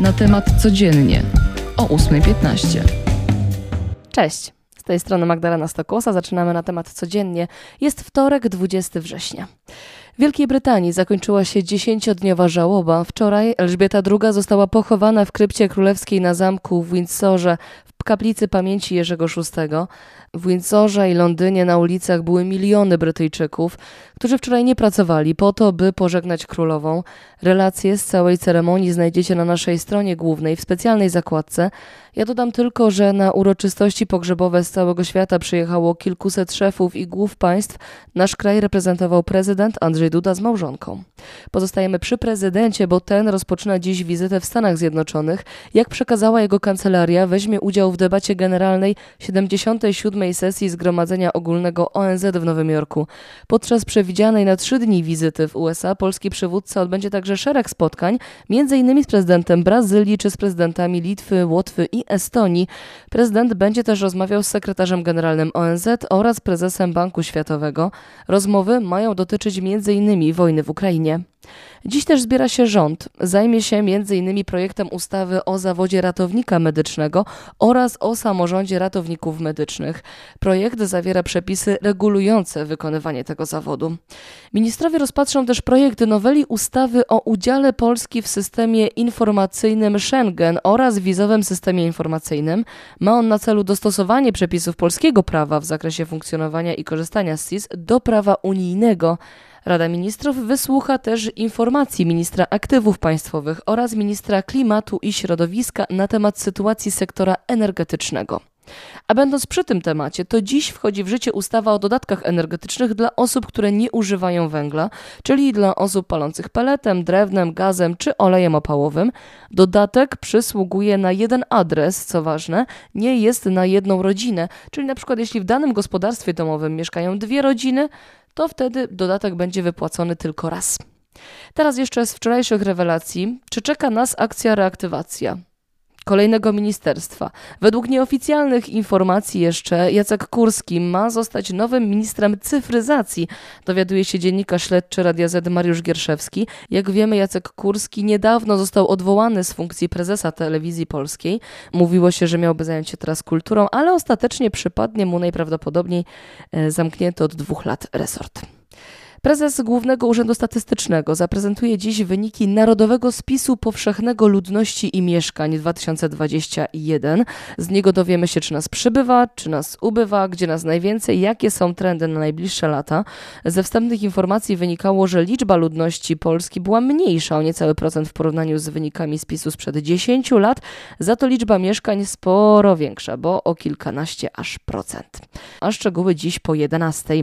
Na temat codziennie o 8.15. Cześć. Z tej strony Magdalena Stokłosa. Zaczynamy na temat codziennie. Jest wtorek, 20 września. W Wielkiej Brytanii zakończyła się dziesięciodniowa żałoba. Wczoraj Elżbieta II została pochowana w krypcie królewskiej na zamku w Windsorze w kaplicy pamięci Jerzego VI. W Windsorze i Londynie na ulicach były miliony Brytyjczyków, którzy wczoraj nie pracowali po to, by pożegnać królową. Relacje z całej ceremonii znajdziecie na naszej stronie głównej w specjalnej zakładce. Ja dodam tylko, że na uroczystości pogrzebowe z całego świata przyjechało kilkuset szefów i głów państw. Nasz kraj reprezentował prezydent Andrzej Duda z małżonką. Pozostajemy przy prezydencie, bo ten rozpoczyna dziś wizytę w Stanach Zjednoczonych. Jak przekazała jego kancelaria, weźmie udział w debacie generalnej 77. sesji Zgromadzenia Ogólnego ONZ w Nowym Jorku. Podczas przewidzianej na trzy dni wizyty w USA polski przywódca odbędzie także szereg spotkań, m.in. z prezydentem Brazylii czy z prezydentami Litwy, Łotwy i Estonii. Prezydent będzie też rozmawiał z sekretarzem generalnym ONZ oraz prezesem Banku Światowego. Rozmowy mają dotyczyć m.in. wojny w Ukrainie. Dziś też zbiera się rząd. Zajmie się m.in. projektem ustawy o zawodzie ratownika medycznego oraz o samorządzie ratowników medycznych. Projekt zawiera przepisy regulujące wykonywanie tego zawodu. Ministrowie rozpatrzą też projekt noweli ustawy o udziale Polski w systemie informacyjnym Schengen oraz wizowym systemie informacyjnym. Ma on na celu dostosowanie przepisów polskiego prawa w zakresie funkcjonowania i korzystania z SIS do prawa unijnego. Rada Ministrów wysłucha też informacji ministra aktywów państwowych oraz ministra klimatu i środowiska na temat sytuacji sektora energetycznego. A będąc przy tym temacie, to dziś wchodzi w życie ustawa o dodatkach energetycznych dla osób, które nie używają węgla, czyli dla osób palących peletem, drewnem, gazem czy olejem opałowym. Dodatek przysługuje na jeden adres, co ważne, nie jest na jedną rodzinę, czyli na przykład jeśli w danym gospodarstwie domowym mieszkają dwie rodziny, to wtedy dodatek będzie wypłacony tylko raz. Teraz jeszcze z wczorajszych rewelacji. Czy czeka nas akcja reaktywacja? Kolejnego ministerstwa. Według nieoficjalnych informacji jeszcze Jacek Kurski ma zostać nowym ministrem cyfryzacji, dowiaduje się dziennikarz śledczy Radia Z Mariusz Gierszewski. Jak wiemy, Jacek Kurski niedawno został odwołany z funkcji prezesa telewizji polskiej. Mówiło się, że miałby zająć się teraz kulturą, ale ostatecznie przypadnie mu najprawdopodobniej e, zamknięty od dwóch lat resort. Prezes Głównego Urzędu Statystycznego zaprezentuje dziś wyniki Narodowego Spisu Powszechnego Ludności i Mieszkań 2021. Z niego dowiemy się, czy nas przybywa, czy nas ubywa, gdzie nas najwięcej, jakie są trendy na najbliższe lata. Ze wstępnych informacji wynikało, że liczba ludności Polski była mniejsza o niecały procent w porównaniu z wynikami spisu sprzed 10 lat, za to liczba mieszkań sporo większa, bo o kilkanaście aż procent. A szczegóły dziś po 11.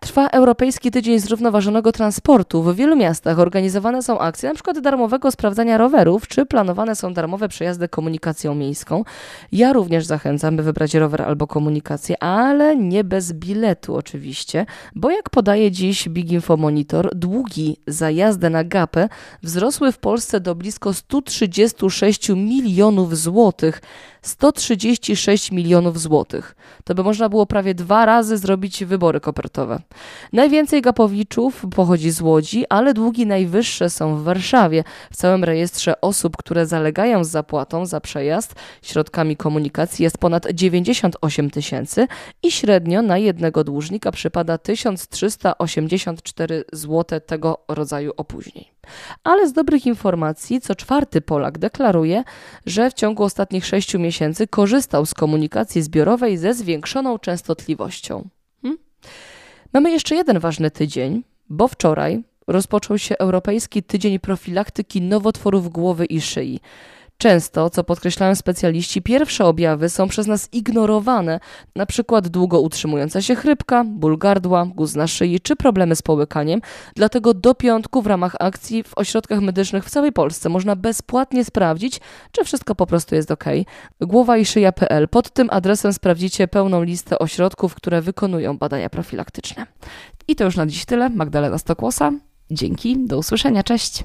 Trwa Europejski Tydzień Zrównoważonego Transportu. W wielu miastach organizowane są akcje np. darmowego sprawdzania rowerów, czy planowane są darmowe przejazdy komunikacją miejską. Ja również zachęcam, by wybrać rower albo komunikację, ale nie bez biletu oczywiście, bo jak podaje dziś Big Info Monitor, długi za jazdę na gapę wzrosły w Polsce do blisko 136 milionów złotych. 136 milionów złotych. To by można było prawie dwa razy zrobić wybory kopertowe. Najwięcej gapowiczów pochodzi z Łodzi, ale długi najwyższe są w Warszawie. W całym rejestrze osób, które zalegają z zapłatą za przejazd środkami komunikacji jest ponad 98 tysięcy i średnio na jednego dłużnika przypada 1384 zł tego rodzaju opóźnień. Ale z dobrych informacji, co czwarty Polak deklaruje, że w ciągu ostatnich sześciu miesięcy korzystał z komunikacji zbiorowej ze zwiększoną częstotliwością. Hmm? Mamy jeszcze jeden ważny tydzień, bo wczoraj rozpoczął się Europejski Tydzień Profilaktyki Nowotworów Głowy i Szyi. Często, co podkreślają specjaliści, pierwsze objawy są przez nas ignorowane, na przykład długo utrzymująca się chrypka, ból gardła, guz na szyi czy problemy z połykaniem. Dlatego do piątku w ramach akcji w ośrodkach medycznych w całej Polsce można bezpłatnie sprawdzić, czy wszystko po prostu jest ok. Głowa i szyja.pl. Pod tym adresem sprawdzicie pełną listę ośrodków, które wykonują badania profilaktyczne. I to już na dziś tyle. Magdalena Stokłosa. Dzięki, do usłyszenia, cześć.